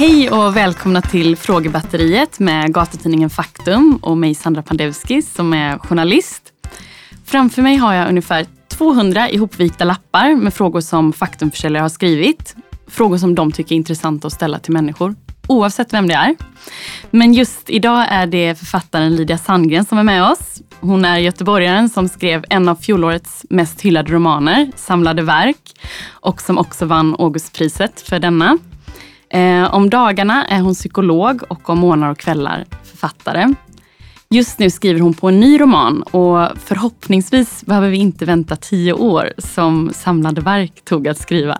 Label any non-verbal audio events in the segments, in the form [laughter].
Hej och välkomna till Frågebatteriet med gatutidningen Faktum och mig Sandra Pandevski som är journalist. Framför mig har jag ungefär 200 ihopvikta lappar med frågor som Faktumförsäljare har skrivit. Frågor som de tycker är intressanta att ställa till människor, oavsett vem det är. Men just idag är det författaren Lydia Sandgren som är med oss. Hon är göteborgaren som skrev en av fjolårets mest hyllade romaner, Samlade verk, och som också vann Augustpriset för denna. Eh, om dagarna är hon psykolog och om månader och kvällar författare. Just nu skriver hon på en ny roman och förhoppningsvis behöver vi inte vänta tio år som Samlade verk tog att skriva.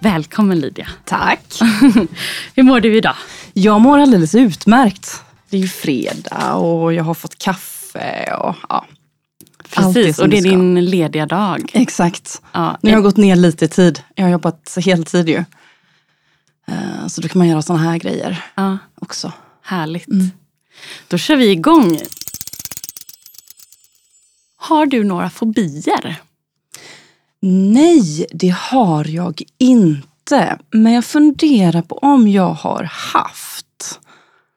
Välkommen Lydia. Tack. [laughs] Hur mår du idag? Jag mår alldeles utmärkt. Det är ju fredag och jag har fått kaffe och ja. Precis, och det är din lediga dag. Exakt. Ja. Nu har jag gått ner lite i tid. Jag har jobbat heltid ju. Eh, så då kan man göra sådana här grejer ja. också. Härligt. Mm. Då kör vi igång. Har du några fobier? Nej, det har jag inte. Men jag funderar på om jag har haft.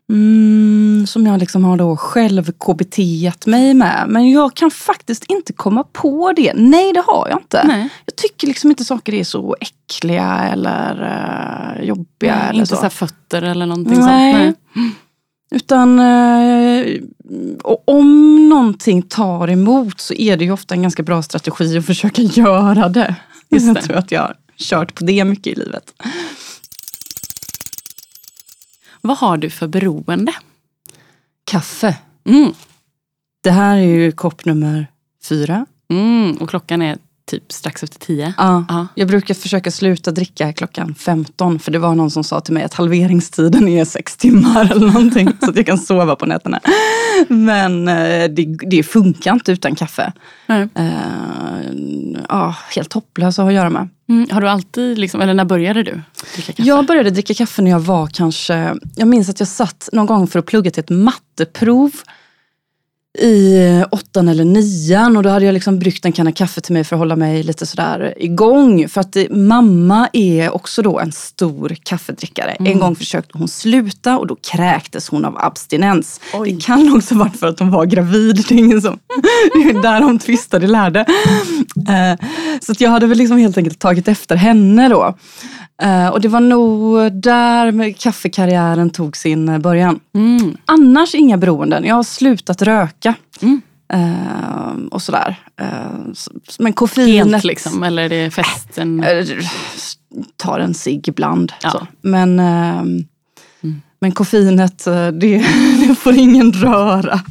Mm, som jag liksom har då själv kbt mig med. Men jag kan faktiskt inte komma på det. Nej, det har jag inte. Nej. Jag tycker liksom inte saker är så äckliga eller uh, jobbiga. Nej, eller inte så. så fötter eller någonting Nej. sånt. Nej. Utan uh, om någonting tar emot så är det ju ofta en ganska bra strategi att försöka [laughs] göra det. Just det. Jag tror att jag har kört på det mycket i livet. Vad har du för beroende? Kaffe. Mm. Det här är ju kopp nummer fyra. Mm, och klockan är typ strax efter tio. Ja, ja. Jag brukar försöka sluta dricka klockan 15 för det var någon som sa till mig att halveringstiden är sex timmar eller någonting så att jag kan sova på nätterna. Men eh, det, det funkar inte utan kaffe. Mm. Uh, ja, helt hopplös att göra med. Mm. Har du alltid, liksom, eller när började du dricka kaffe? Jag började dricka kaffe när jag var kanske, jag minns att jag satt någon gång för att plugga till ett matteprov i åttan eller nian och då hade jag liksom bryggt en kanna kaffe till mig för att hålla mig lite sådär igång. För att det, mamma är också då en stor kaffedrickare. Mm. En gång försökte hon sluta och då kräktes hon av abstinens. Oj. Det kan också varit för att hon var gravid. Det är ingen som, [laughs] det är där de tvistade lärde. Uh, så jag hade väl liksom helt enkelt tagit efter henne då. Uh, och det var nog där kaffekarriären tog sin eh, början. Mm. Annars inga beroenden. Jag har slutat röka. Mm. Uh, och sådär. Uh, men koffeinet... Helt liksom, eller är det festen? tar en cigg ibland. Ja. Men, mm. men koffeinet, [laughs] det, det får ingen röra.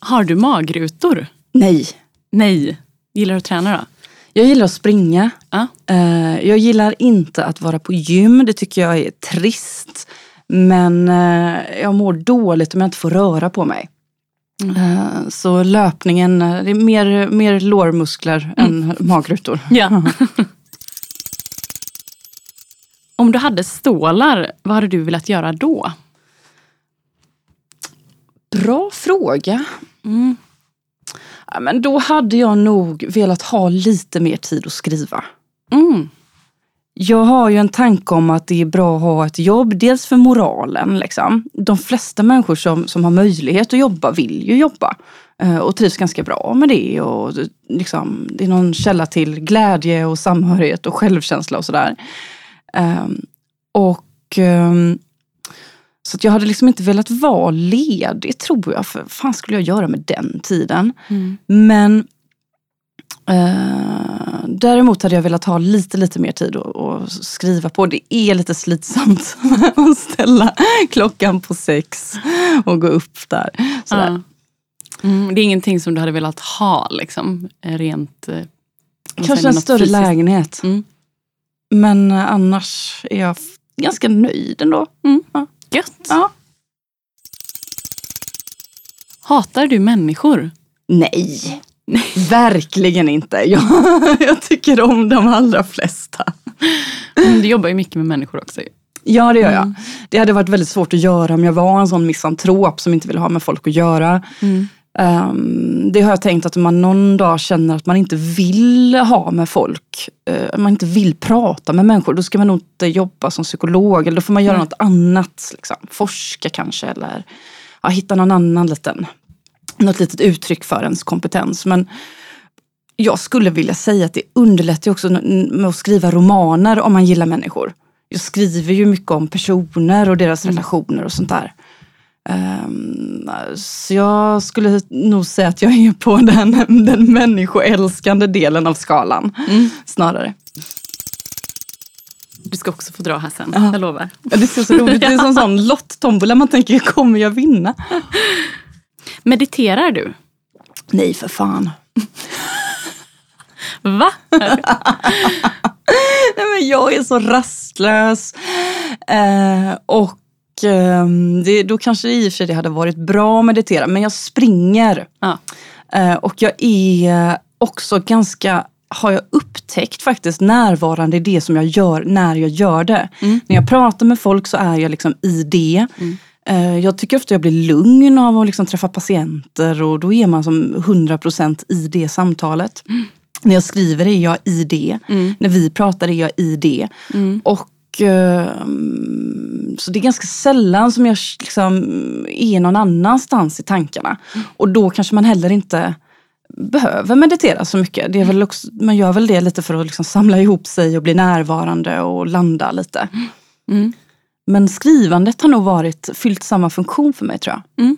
Har du magrutor? Nej. Nej. Gillar du att träna då? Jag gillar att springa. Ah. Jag gillar inte att vara på gym. Det tycker jag är trist. Men eh, jag mår dåligt om jag inte får röra på mig. Mm. Eh, så löpningen, det är mer, mer lårmuskler mm. än magrutor. [laughs] Ja. om du hade stålar, vad hade du velat göra då? Bra fråga. Mm. Ja, men då hade jag nog velat ha lite mer tid att skriva. Mm. Jag har ju en tanke om att det är bra att ha ett jobb, dels för moralen. Liksom. De flesta människor som, som har möjlighet att jobba vill ju jobba eh, och trivs ganska bra med det. Och, liksom, det är någon källa till glädje och samhörighet och självkänsla och sådär. Um, och um, så jag hade liksom inte velat vara ledig tror jag. För vad fan skulle jag göra med den tiden? Mm. Men eh, däremot hade jag velat ha lite, lite mer tid att skriva på. Det är lite slitsamt [laughs] att ställa klockan på sex och gå upp där. Ja. Mm, det är ingenting som du hade velat ha liksom, rent... Eh, Kanske en större fysiskt. lägenhet. Mm. Men annars är jag ganska nöjd ändå. Mm. Ja. Gött. Ja. Hatar du människor? Nej, [laughs] verkligen inte. Jag, [laughs] jag tycker om de allra flesta. Men du jobbar ju mycket med människor också. Ja, det gör jag. Mm. Det hade varit väldigt svårt att göra om jag var en sån misantrop som inte vill ha med folk att göra. Mm. Um, det har jag tänkt att om man någon dag känner att man inte vill ha med folk, uh, man inte vill prata med människor, då ska man nog inte jobba som psykolog. Eller då får man göra mm. något annat. Liksom. Forska kanske eller ja, hitta någon annan liten, något litet uttryck för ens kompetens. Men jag skulle vilja säga att det underlättar också med att skriva romaner om man gillar människor. Jag skriver ju mycket om personer och deras mm. relationer och sånt där. Um, så jag skulle nog säga att jag är på den, [laughs] den människoälskande delen av skalan. Mm. Snarare. Du ska också få dra här sen, ja. jag lovar. Ja, det är så roligt. Det är som en [laughs] sån lotttombola. Man tänker, kommer jag vinna? Mediterar du? Nej, för fan. Va? [laughs] Nej, men jag är så rastlös. Eh, och det, då kanske i och för sig det hade varit bra att meditera. Men jag springer. Ja. Eh, och jag är också ganska har jag upptäckt faktiskt närvarande i det som jag gör när jag gör det. Mm. När jag pratar med folk så är jag liksom i det. Mm. Eh, jag tycker ofta jag blir lugn av att liksom träffa patienter och då är man som 100% i det samtalet. Mm. När jag skriver är jag i det. Mm. När vi pratar är jag i det. Mm. Och Så det är ganska sällan som jag liksom är någon annanstans i tankarna. Mm. Och då kanske man heller inte behöver meditera så mycket. Det är väl också, man gör väl det lite för att liksom samla ihop sig och bli närvarande och landa lite. Mm. Men skrivandet har nog varit, fyllt samma funktion för mig tror jag. Mm.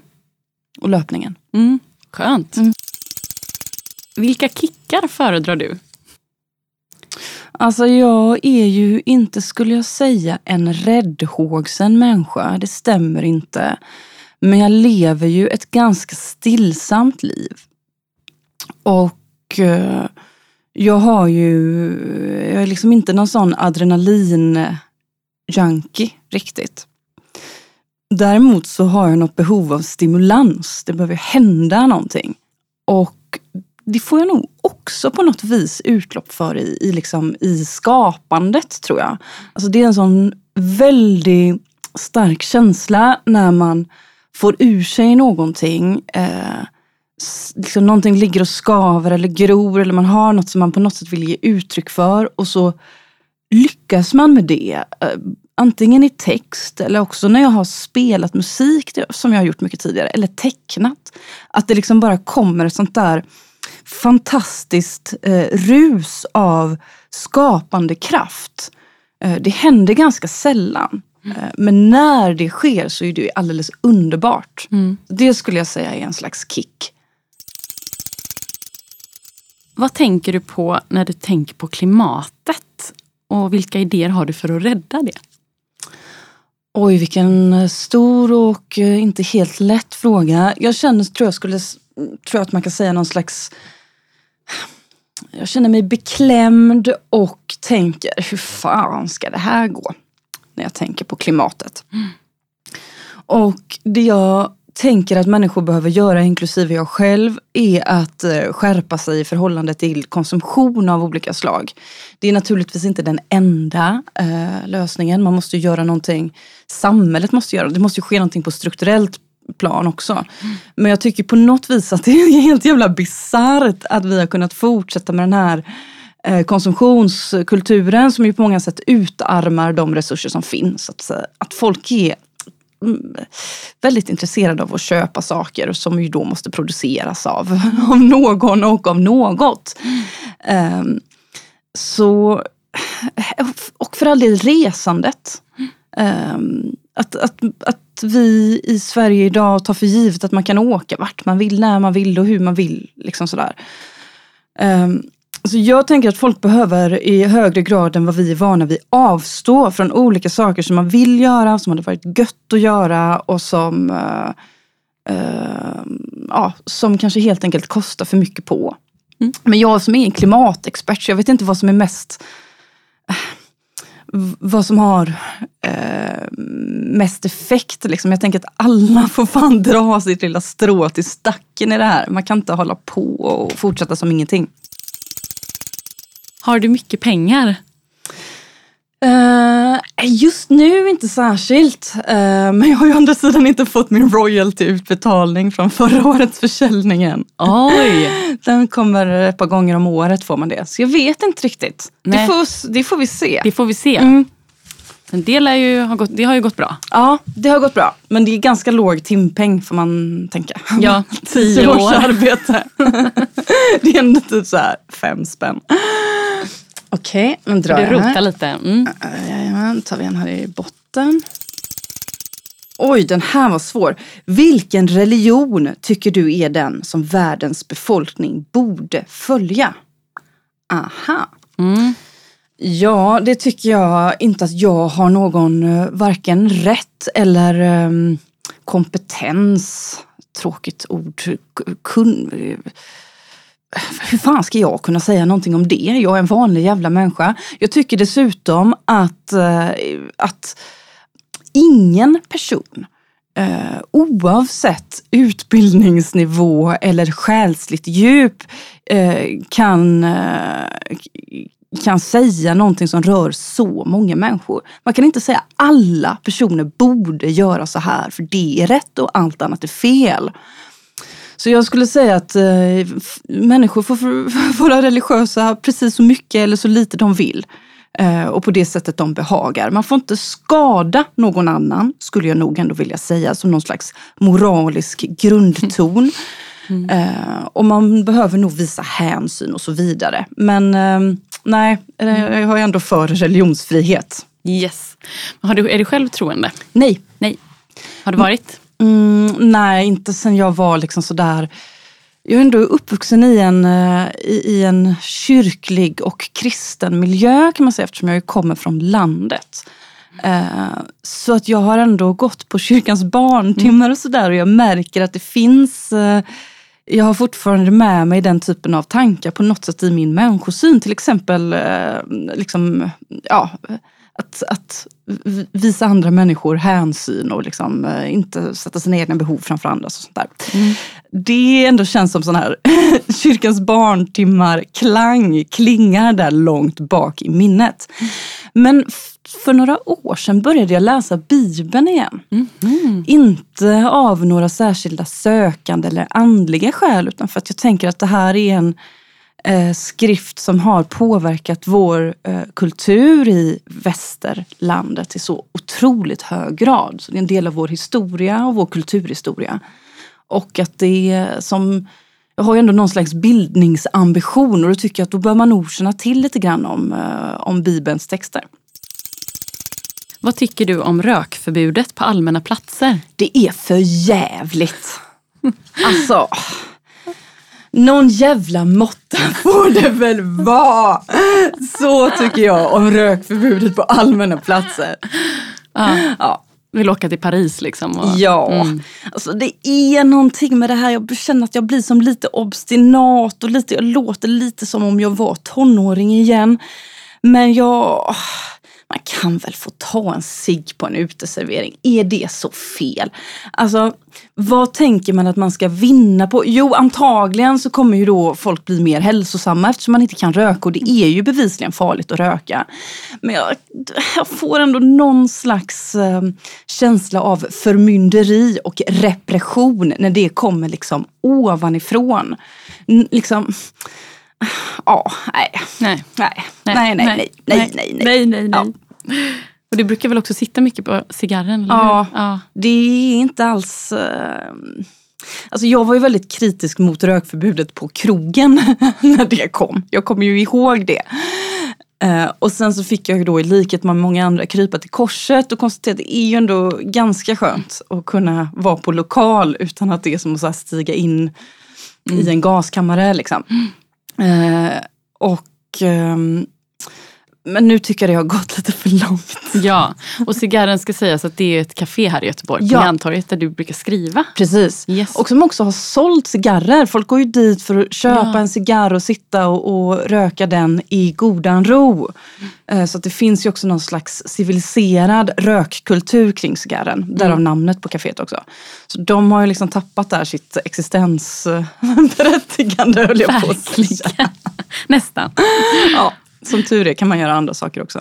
Och löpningen. Mm. Skönt. Mm. Vilka kickar föredrar du? Alltså jag är ju inte, skulle jag säga, en räddhågsen människa. Det stämmer inte. Men jag lever ju ett ganska stillsamt liv. Och eh, jag har ju, jag är liksom inte någon sån adrenalin junkie riktigt. Däremot så har jag något behov av stimulans. Det behöver hända någonting. Och det får jag nog också på något vis utlopp för i, i, liksom, i skapandet tror jag. Alltså det är en sån väldigt stark känsla när man får ur sig någonting. Eh, liksom någonting ligger och skaver eller gror eller man har något som man på något sätt vill ge uttryck för och så lyckas man med det. Eh, antingen i text eller också när jag har spelat musik, som jag har gjort mycket tidigare, eller tecknat. Att det liksom bara kommer ett sånt där fantastiskt eh, rus av skapande kraft. Eh, det händer ganska sällan. Mm. Eh, men när det sker så är det alldeles underbart. Mm. Det skulle jag säga är en slags kick. Vad tänker du på när du tänker på klimatet? Och vilka idéer har du för att rädda det? Oj, vilken stor och eh, inte helt lätt fråga. Jag känner, tror jag skulle, tror att man kan säga någon slags jag känner mig beklämd och tänker, hur fan ska det här gå? När jag tänker på klimatet. Mm. Och det jag tänker att människor behöver göra, inklusive jag själv, är att eh, skärpa sig i förhållande till konsumtion av olika slag. Det är naturligtvis inte den enda eh, lösningen. Man måste göra någonting, samhället måste göra, det måste ske någonting på strukturellt plan också. Mm. Men jag tycker på något vis att det är [laughs] helt jävla bisarrt att vi har kunnat fortsätta med den här eh, konsumtionskulturen som ju på många sätt utarmar de resurser som finns. Att, att folk är mm, väldigt intresserade av att köpa saker som ju då måste produceras av, [laughs] av någon och av något. Um, så, och för all del resandet. Um, att, att, att vi i Sverige idag tar för givet att man kan åka vart man vill, när man vill och hur man vill. Liksom sådär. Um, så jag tänker att folk behöver i högre grad än vad vi är vana vid avstå från olika saker som man vill göra, som hade varit gött att göra och som, uh, uh, ja, som kanske helt enkelt kostar för mycket på. Mm. Men jag som är en klimatexpert, så jag vet inte vad som är mest vad som har eh, mest effekt. Liksom. Jag tänker att alla [laughs] får fan dra sitt lilla strå till stacken i det här. Man kan inte hålla på och fortsätta som ingenting. Har du mycket pengar? Uh, just nu inte särskilt. Uh, men jag har ju å andra sidan inte fått min royalty-utbetalning från förra [laughs] årets försäljning än. Oj! Den kommer ett par gånger om året får man det. Så jag vet inte riktigt. Det får, det får vi se. Det får vi se. Mm. Men det, ju ha gått, det har ju gått bra. Ja, det har gått bra. Men det är ganska låg timpeng får man tänka. Ja, [laughs] tio år. arbete. [laughs] det är ändå typ så här fem spänn. Okej, okay, nu drar jag här. lite. Mm. Jajamän, tar vi en här i botten. Oj, den här var svår. Vilken religion tycker du är den som världens befolkning borde följa? Aha. Mm. Ja, det tycker jag inte att jag har någon eh, varken rätt eller um, kompetens. Tråkigt ord. Kun, hur fan ska jag kunna säga någonting om det? Jag är en vanlig jävla människa. Jag tycker dessutom att, eh, att ingen person Uh, oavsett utbildningsnivå eller själsligt djup uh, kan, uh, kan säga någonting som rör så många människor. Man kan inte säga alla personer borde göra så här för det är rätt och allt annat är fel. Så jag skulle säga att eh, människor får [laughs] vara religiösa precis så mycket eller så lite de vill. Eh, och på det sättet de behagar. Man får inte skada någon annan, skulle jag nog ändå vilja säga, som någon slags moralisk grundton. [laughs] Mm. Eh, och man behöver nog visa hänsyn och så vidare. Men eh, nej, eh, jag har ändå för religionsfrihet. Yes. Har du, är du själv troende? Nej. Nej. Har du varit? Mm, nej, inte sen jag var liksom sådär jag är ändå uppvuxen i en, eh, i, i, en kyrklig och kristen miljö kan man säga eftersom jag kommer från landet. Eh, så att jag har ändå gått på kyrkans barntimmar och sådär och jag märker att det finns eh, jag har fortfarande med mig den typen av tankar på något sätt i min människosyn. Till exempel liksom, ja, att, att visa andra människor hänsyn och liksom, eh, inte sätta sina egna behov framför andras. Och sånt där. Mm. Det ändå känns som sån här [laughs] kyrkans barntimmar klang, klingar där långt bak i minnet. Men för några år sedan började jag läsa Bibeln igen. Mm. Inte av några särskilda sökande eller andliga skäl utan för att jag tänker att det här är en eh, skrift som har påverkat vår eh, kultur i västerlandet i så otroligt hög grad. Så det är en del av vår historia och vår kulturhistoria. Och att det som jag har ju ändå någon slags bildningsambition och då tycker jag att då bör man nog känna till lite grann om, eh, om Bibelns texter. Vad tycker du om rökförbudet på allmänna platser? Det är för jävligt. [laughs] Alltså, någon jävla måtta [laughs] får det väl vara. Så tycker jag om rökförbudet på allmänna platser. Ja. ja. Vill åka till Paris liksom? Och, ja, mm. alltså det är någonting med det här. Jag känner att jag blir som lite obstinat och lite, jag låter lite som om jag var tonåring igen. Men jag man kan väl få ta en cigg på en uteservering. Är det så fel? Alltså, vad tänker man att man ska vinna på? Jo, antagligen så kommer ju då folk bli mer hälsosamma eftersom man inte kan röka och det är ju bevisligen farligt att röka. Men jag, jag får ändå någon slags eh, känsla av förmynderi och repression när det kommer liksom ovanifrån. N liksom, Ja, nej. Nej. Nej. Nej, nej, nej, nej, nej, nej, nej, nej. Och det brukar väl också sitta mycket på cigarren? Eller ja, hur? ja, det är inte alls... Uh... Alltså jag var ju väldigt kritisk mot rökförbudet på krogen [laughs] när det kom. Jag kommer ju ihåg det. Uh, och sen så fick jag då i likhet med många andra krypa till korset och konstatera att det är ju ändå ganska skönt att kunna vara på lokal utan att det är som att stiga in mm. i en gaskammare. Liksom. Uh, och um, men nu tycker jag det har gått lite för långt. [laughs] Ja, och cigarren ska sägas att det är ett café här i Göteborg, ja. på Järntorget, där du brukar skriva. Precis, yes. och som också har sålt cigarrer. Folk går ju dit för att köpa ja. en cigarr och sitta och, och, röka den i godan ro. Mm. Så det finns ju också någon slags civiliserad rökkultur kring cigarren. Mm. Därav namnet på kaféet också. Så de har ju liksom tappat där sitt existensberättigande [laughs] höll jag på att säga. Nästan. ja. Som tur är kan man göra andra saker också.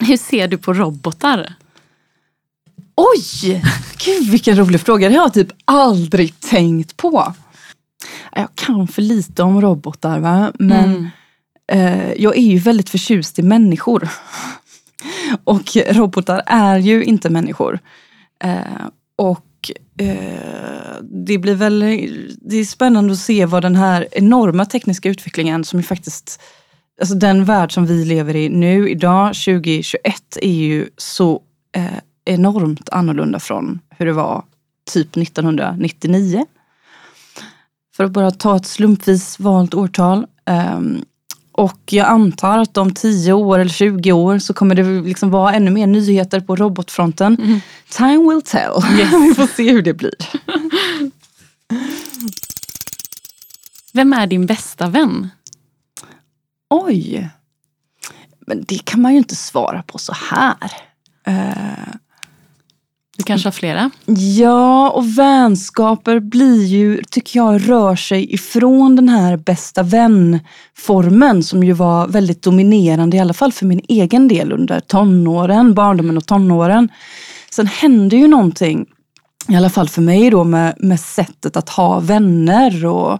Hur ser du på robotar? Oj! Gud vilken rolig fråga. Det har jag typ aldrig tänkt på. Jag kan för lite om robotar va? men mm. eh, jag är ju väldigt förtjust i människor. Och robotar är ju inte människor. Eh, och eh, det blir väl det är spännande att se vad den här enorma tekniska utvecklingen som ju faktiskt Alltså den värld som vi lever i nu, idag, 2021, är ju så eh, enormt annorlunda från hur det var typ 1999. För att bara ta ett slumpvis valt årtal. Um, och jag antar att om 10 år eller 20 år så kommer det liksom vara ännu mer nyheter på robotfronten. Mm. Time will tell. [laughs] Yes. Vi får se hur det blir. Vem är din bästa vän? Oj. Men det kan man ju inte svara på så här. Uh, du kanske har flera? Ja, och vänskaper blir ju, tycker jag, rör sig ifrån den här bästa vän-formen som ju var väldigt dominerande, i alla fall för min egen del under tonåren, barndomen och tonåren. Sen hände ju någonting, i alla fall för mig då, med, med sättet att ha vänner och,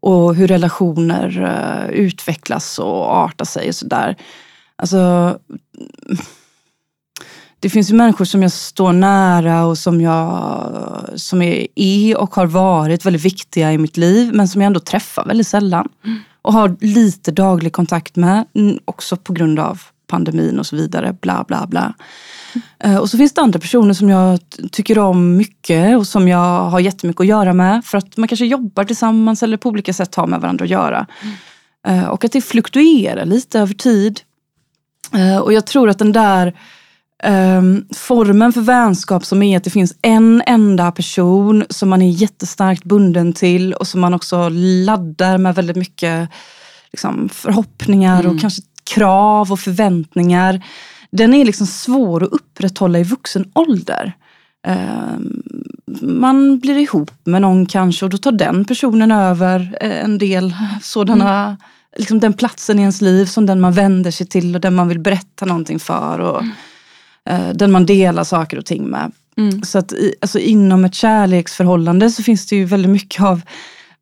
och hur relationer uh, utvecklas och artar sig och sådär. Alltså det finns ju människor som jag står nära och som, jag, som är, är och har varit väldigt viktiga i mitt liv men som jag ändå träffar väldigt sällan. Mm. Och har lite daglig kontakt med, också på grund av pandemin och så vidare. Bla bla bla. Mm. Och så finns det andra personer som jag tycker om mycket och som jag har jättemycket att göra med. För att man kanske jobbar tillsammans eller på olika sätt har med varandra att göra. Mm. Och att det fluktuerar lite över tid. Eh, och jag tror att den där Um, formen för vänskap som är att det finns en enda person som man är jättestarkt bunden till och som man också laddar med väldigt mycket liksom, förhoppningar mm. och kanske krav och förväntningar. Den är liksom svår att upprätthålla i vuxen ålder. Um, man blir ihop med någon kanske och då tar den personen över eh, en del sådana mm. Liksom den platsen i ens liv som den man vänder sig till och den man vill berätta någonting för. Och, mm eh, den man delar saker och ting med. Mm. Så att alltså inom ett kärleksförhållande så finns det ju väldigt mycket av,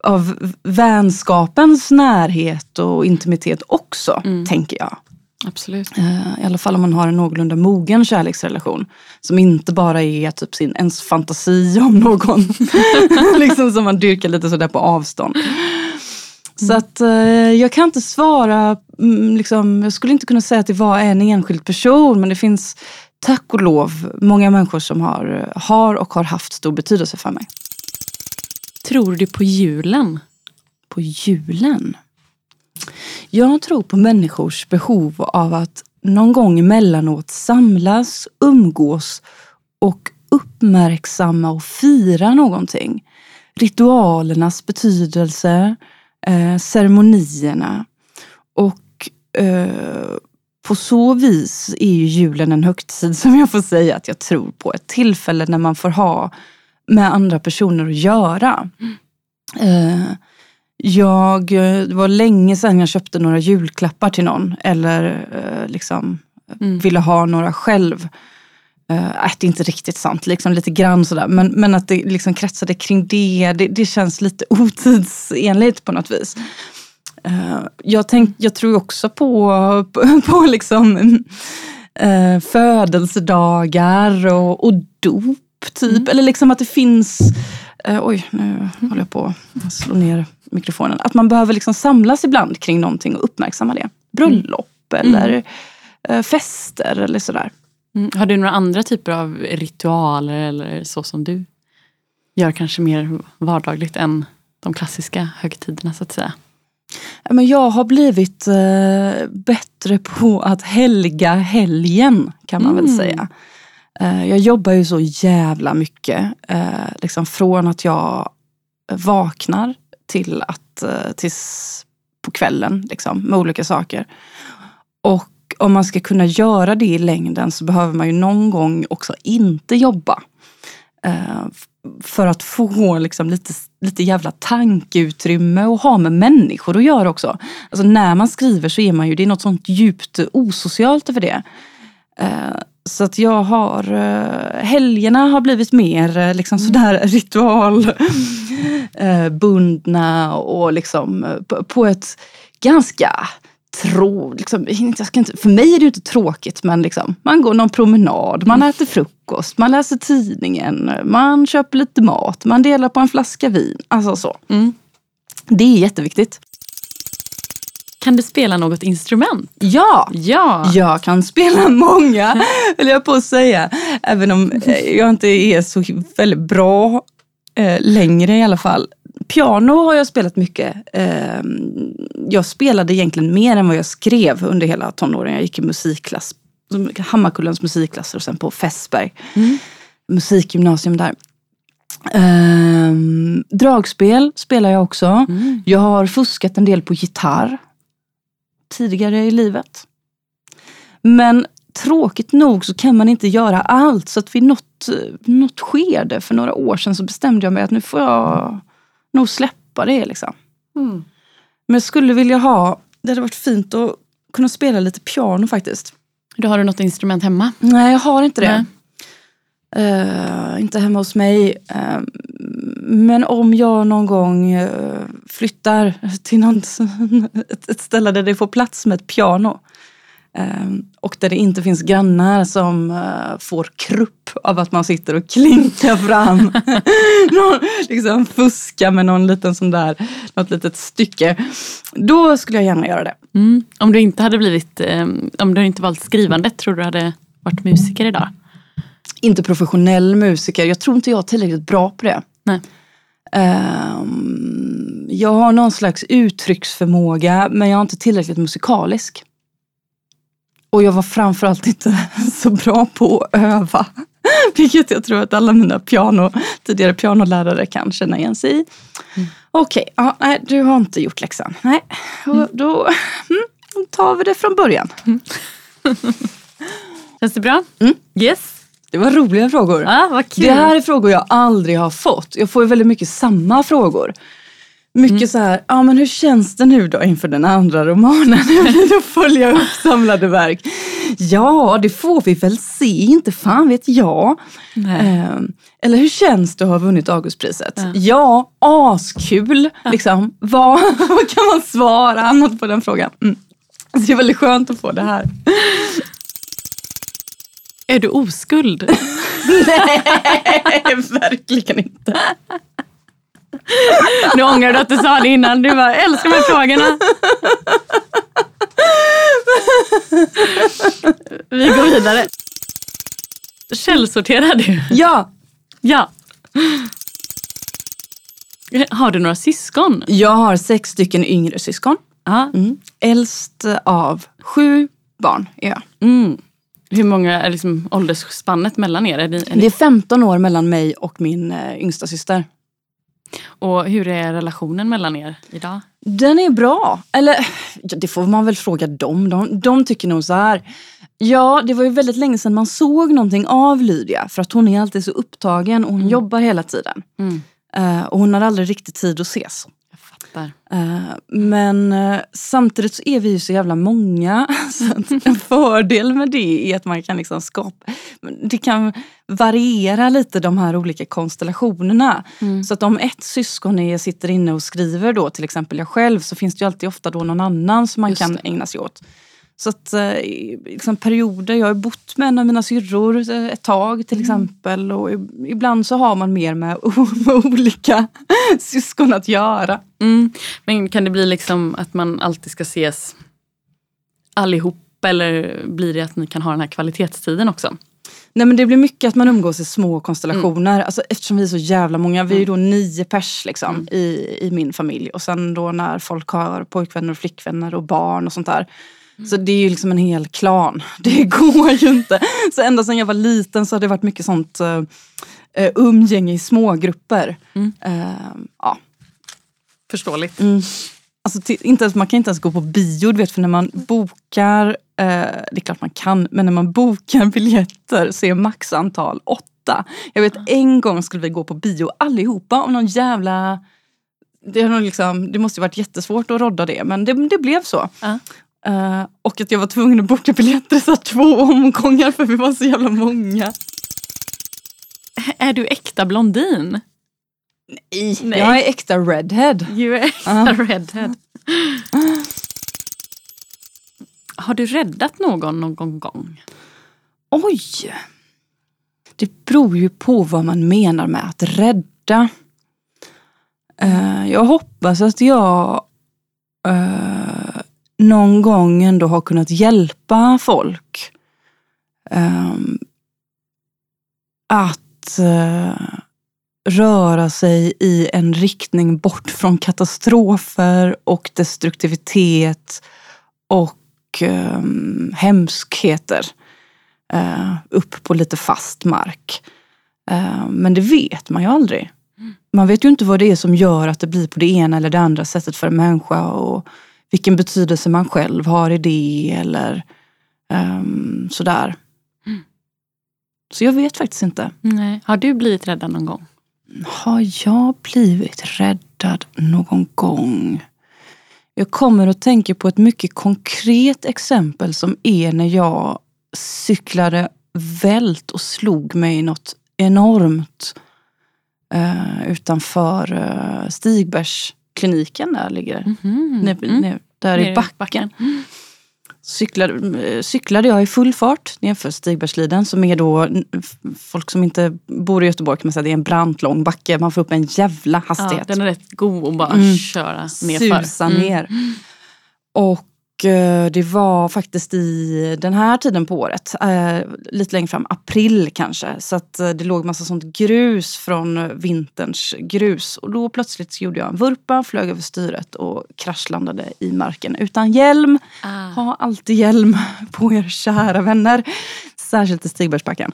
av vänskapens närhet och intimitet också, mm. tänker jag. Absolut. Eh, I alla fall om man har en någorlunda mogen kärleksrelation. Som inte bara är typ sin, ens fantasi [laughs] om någon. [laughs] liksom som man dyrkar lite sådär på avstånd. Så mm. att eh, jag kan inte svara, mm, liksom, jag skulle inte kunna säga att det var en enskild person men det finns tack och lov många människor som har, har och har haft stor betydelse för mig. Tror du på julen? På julen? Jag tror på människors behov av att någon gång emellanåt samlas, umgås och uppmärksamma och fira någonting. Ritualernas betydelse, eh, ceremonierna och eh, på så vis är ju julen en högtid som jag får säga att jag tror på. Ett tillfälle när man får ha med andra personer att göra. Mm. jag, det var länge sedan jag köpte några julklappar till någon eller eh, liksom mm. ville ha några själv. Uh, det är inte riktigt sant, liksom lite grann sådär. Men, men att det liksom kretsade kring det, det, det känns lite [laughs] otidsenligt på något vis. Uh, jag, tänk, jag tror också på, på, [laughs] på liksom, uh, födelsedagar och, och dop, typ. Mm. Eller liksom att det finns... Uh, oj, nu håller jag på att slå ner mikrofonen. Att man behöver liksom samlas ibland kring någonting och uppmärksamma det. Bröllop mm. eller fester eller sådär. Mm. Har du några andra typer av ritualer eller så som du gör kanske mer vardagligt än de klassiska högtiderna så att säga? Men jag har blivit eh, bättre på att helga helgen kan man mm. väl säga. Eh, jag jobbar ju så jävla mycket. Eh, liksom från att jag vaknar till att eh, tills på kvällen liksom, med olika saker. Och om man ska kunna göra det i längden så behöver man ju någon gång också inte jobba. För att få liksom lite, lite jävla tankeutrymme och ha med människor att göra också. Alltså när man skriver så är man ju, det är något sånt djupt osocialt över det. Så att jag har, eh, helgerna har blivit mer eh, liksom sådär [laughs] ritual eh, och liksom på, ett ganska trå, liksom, jag ska inte, för mig är det ju inte tråkigt men liksom, man går någon promenad, man äter frukost, man läser tidningen, man köper lite mat, man delar på en flaska vin. Alltså så. Mm. Det är jätteviktigt. Kan du spela något instrument? Ja! Ja! Jag kan spela många, [laughs] vill jag på att säga. Även om eh, jag inte är så väldigt bra eh, längre i alla fall. Piano har jag spelat mycket. Eh, jag spelade egentligen mer än vad jag skrev under hela tonåren. Jag gick i musikklass, Hammarkullens musikklasser och sen på Fässberg. Mm. Musikgymnasium där. Eh, dragspel spelar jag också. Mm. Jag har fuskat en del på gitarr tidigare i livet. Men tråkigt nog så kan man inte göra allt. Så att vid något, något skede för några år sedan så bestämde jag mig att nu får jag nog släppa det. Liksom. Mm. Men jag skulle vilja ha, det hade varit fint att kunna spela lite piano faktiskt. Då har du något instrument hemma? Nej, jag har inte det. Eh, inte hemma hos mig. Eh, men om jag någon gång eh, flyttar till någon, [laughs] ett, ställe där det får plats med ett piano eh, och där det inte finns grannar som eh, får krupp av att man sitter och klinkar fram. [laughs] någon, liksom fuska med någon liten sån där, något litet stycke. Då skulle jag gärna göra det. Mm. Om du inte hade blivit, eh, om du inte valt skrivandet, tror du hade varit musiker idag? Inte professionell musiker. Jag tror inte jag är tillräckligt bra på det. Nej. Ehm, jag har någon slags uttrycksförmåga men jag är inte tillräckligt musikalisk. Och jag var framförallt inte [laughs] så bra på att öva. [laughs] Vilket jag tror att alla mina piano, tidigare pianolärare kan känna igen sig i. Mm. Okej, ja, nej, du har inte gjort läxan. Nej, och då [laughs] mm, tar vi det från början. Känns det bra? Mm. Yes. Det var roliga frågor. Ja, vad kul. Det här är frågor jag aldrig har fått. Jag får ju väldigt mycket samma frågor. Mycket Mm. så här, ja men hur känns det nu då inför den andra romanen? Hur blir det att följa upp samlade verk? Ja, det får vi väl se, inte fan vet jag. Ehm, eller hur känns det att ha vunnit Augustpriset? Ja. Ja, askul. Liksom. [laughs] Vad, vad kan man svara annat på den frågan? Mm. Så det är väldigt skönt att få det här. Är du oskuld? [laughs] Nej, verkligen inte. Nu ångrar du att du sa det innan. Du bara, älskar här frågorna. Vi går vidare. Källsorterar du? Ja, Ja. Har du några syskon? Jag har sex stycken yngre syskon. Mm. Äldst av sju barn är jag. Mm. Hur många är liksom åldersspannet mellan er? Är ni, är ni, Det är 15 år mellan mig och min eh, yngsta syster. och hur är relationen mellan er idag? Den är bra. Eller ja, det får man väl fråga dem. De, de tycker nog så här. Ja, det var ju väldigt länge sedan man såg någonting av Lydia. För att hon är alltid så upptagen och hon jobbar hela tiden. Mm. Eh, och hon har aldrig riktigt tid att ses. Fattar. Eh, Men eh, samtidigt så är vi ju så jävla många. [laughs] Så en fördel med det är att man kan liksom skapa... Det kan variera lite de här olika konstellationerna. Mm. Så att om ett syskon är, sitter inne och skriver då, till exempel jag själv, så finns det ju alltid ofta då någon annan som man Just kan det. ägna sig åt. Så att eh, liksom perioder, jag har bott med en av mina syrror eh, ett tag till exempel. Och ibland så har man mer med, [laughs] med olika [laughs] syskon att göra. Mm. Men kan det bli liksom att man alltid ska ses allihop eller blir det att ni kan ha den här kvalitetstiden också? Nej men det blir mycket att man umgås i små konstellationer. Alltså, eftersom vi är så jävla många, vi är ju då nio pers liksom, i, i min familj. Och sen då när folk har pojkvänner och flickvänner och barn och sånt där. Så det är ju liksom en hel klan. [laughs] Det går ju inte. Så ända sedan jag var liten så har det varit mycket sånt uh, umgänge i smågrupper. Mm. Eh, ja. Förståeligt. Mm. Alltså, inte ens, man kan inte ens gå på bio, du vet, för när man bokar, eh, det är klart man kan, men när man bokar [laughs] biljetter så är maxantal åtta. Jag vet en gång skulle vi gå på bio allihopa om någon jävla... Det, har liksom, det måste ju varit jättesvårt att rodda det, men det, det blev så. Ja. Eh, och att jag var tvungen att boka biljetter så två omgångar för vi var så jävla många. Är du äkta blondin? Nej. Nej. Jag är äkta redhead. Du är äkta Ah. redhead. Har du räddat någon någon gång? Oj! Det beror ju på vad man menar med att rädda. Eh, jag hoppas att jag eh, någon gång ändå har kunnat hjälpa folk. Ehm, att eh, röra sig i en riktning bort från katastrofer och destruktivitet och hemskheter eh, upp på lite fast mark. Eh, men det vet man ju aldrig. Man vet ju inte vad det är som gör att det blir på det ena eller det andra sättet för en människa och vilken betydelse man själv har i det eller ehm, sådär. Så jag vet faktiskt inte. Nej. Har du blivit räddad någon gång? Har jag blivit räddad någon gång? Jag kommer att tänka på ett mycket konkret exempel som är när jag cyklade vält och slog mig något enormt eh, utanför eh, Stigbergskliniken där ligger. Mhm. Mm. ne- där Nere i backen. Cyklade, eh, cyklade jag i full fart nerför Stigbergsliden som är då, folk som inte bor i Göteborg kan man säga, det är en brant lång backe. Man får upp en jävla Ja, hastighet. den är rätt god att bara Mm. köra nerför. Susa Mm. ner. Och det var faktiskt i den här tiden på året, eh, lite längre fram, april kanske. Så att eh, det låg massa sånt grus från eh, vinterns grus. Och då plötsligt gjorde jag en vurpa, flög över styret och kraschlandade i marken utan hjälm. Ah. Ha alltid hjälm på er kära vänner. Särskilt i Stigbergsbacken.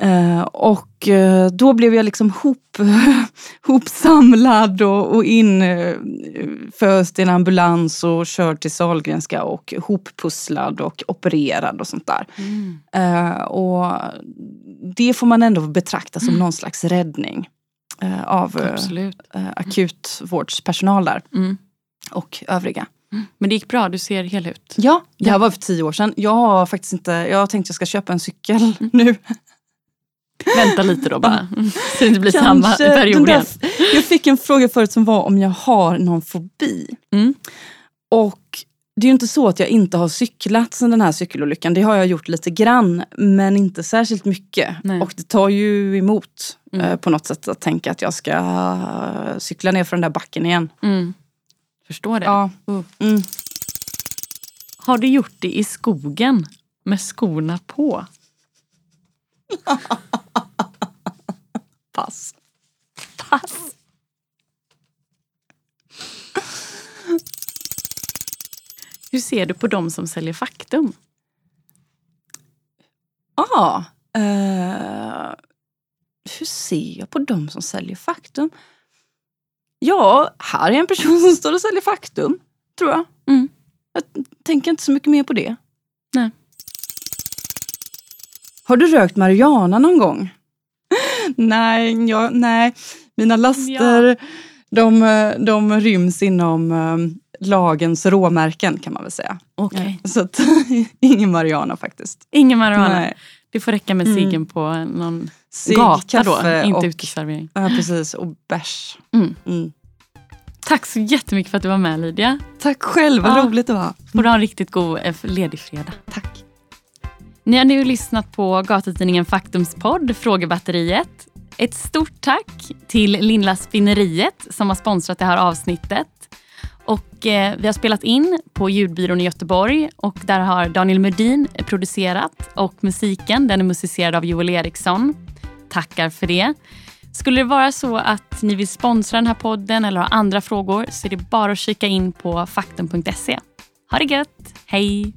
Eh, och eh, då blev jag liksom hop, [laughs] hopsamlad och, och inföst i en ambulans och körd till Sahlgrenska och hoppusslad och opererad och sånt där. Mm. Eh, och det får man ändå betrakta som någon slags räddning eh, av eh, Absolut. eh, akutvårdspersonal där Mm. och övriga. Men det gick bbra, du ser hel ut. Ja, det här var för tio år sedan. Jag har faktiskt inte, jag har tänkt att jag ska köpa en cykel [laughs] nu. Vänta lite då bara. [laughs] Så det inte blir samma Kanske den period där- igen. Jag fick en fråga förut som var om jag har någon fobi. Mm. Och det är ju inte så att jag inte har cyklat sedan den här cykelolyckan. Det har jag gjort lite grann, men inte särskilt mycket. Nej. Och det tar ju emot Mm. eh, på något sätt att tänka att jag ska eh, cykla ner för den där backen igen. Mm. Förstår det. Ja. Mm. Mm. Har du gjort det i skogen med skorna på? [laughs] Pass. Pass. Hur ser du på de som säljer Faktum? Ja. eh, hur ser jag på de som säljer Faktum? Ja, här är en person som står och säljer Faktum, tror jag. Mm. Jag tänker inte så mycket mer på det. Nej. Har du rökt marijuana någon gång? [laughs] nej, ja, nej. Mina laster, de, eh, de ryms inom eh, lagens råmärken kan man väl säga. Okej. Så att, [laughs] ingen marijuana faktiskt. Ingen marijuana. Nej. Det får räcka med Mm. ciggen på någon Cigg, gata då, inte uteservering. Ja, precis. Och bärs. Mm. Mm. Tack så jättemycket för att du var med Lydia. Tack själv, vad Ja. roligt det var. Får du ha en riktigt god eh, ledig fredag. Tack. Ni har nu lyssnat på gatutidningen Faktums podd Frågebatteriet. Ett stort tack till Lindla Spinneriet som har sponsrat det här avsnittet. Och eh, vi har spelat in på ljudbyrån i Göteborg och där har Daniel Medin producerat och musiken den är musicerad av Joel Eriksson. Tackar för det. Skulle det vara så att ni vill sponsra den här podden eller har andra frågor så är det bara att kika in på faktum.se. Ha det gött! Hej!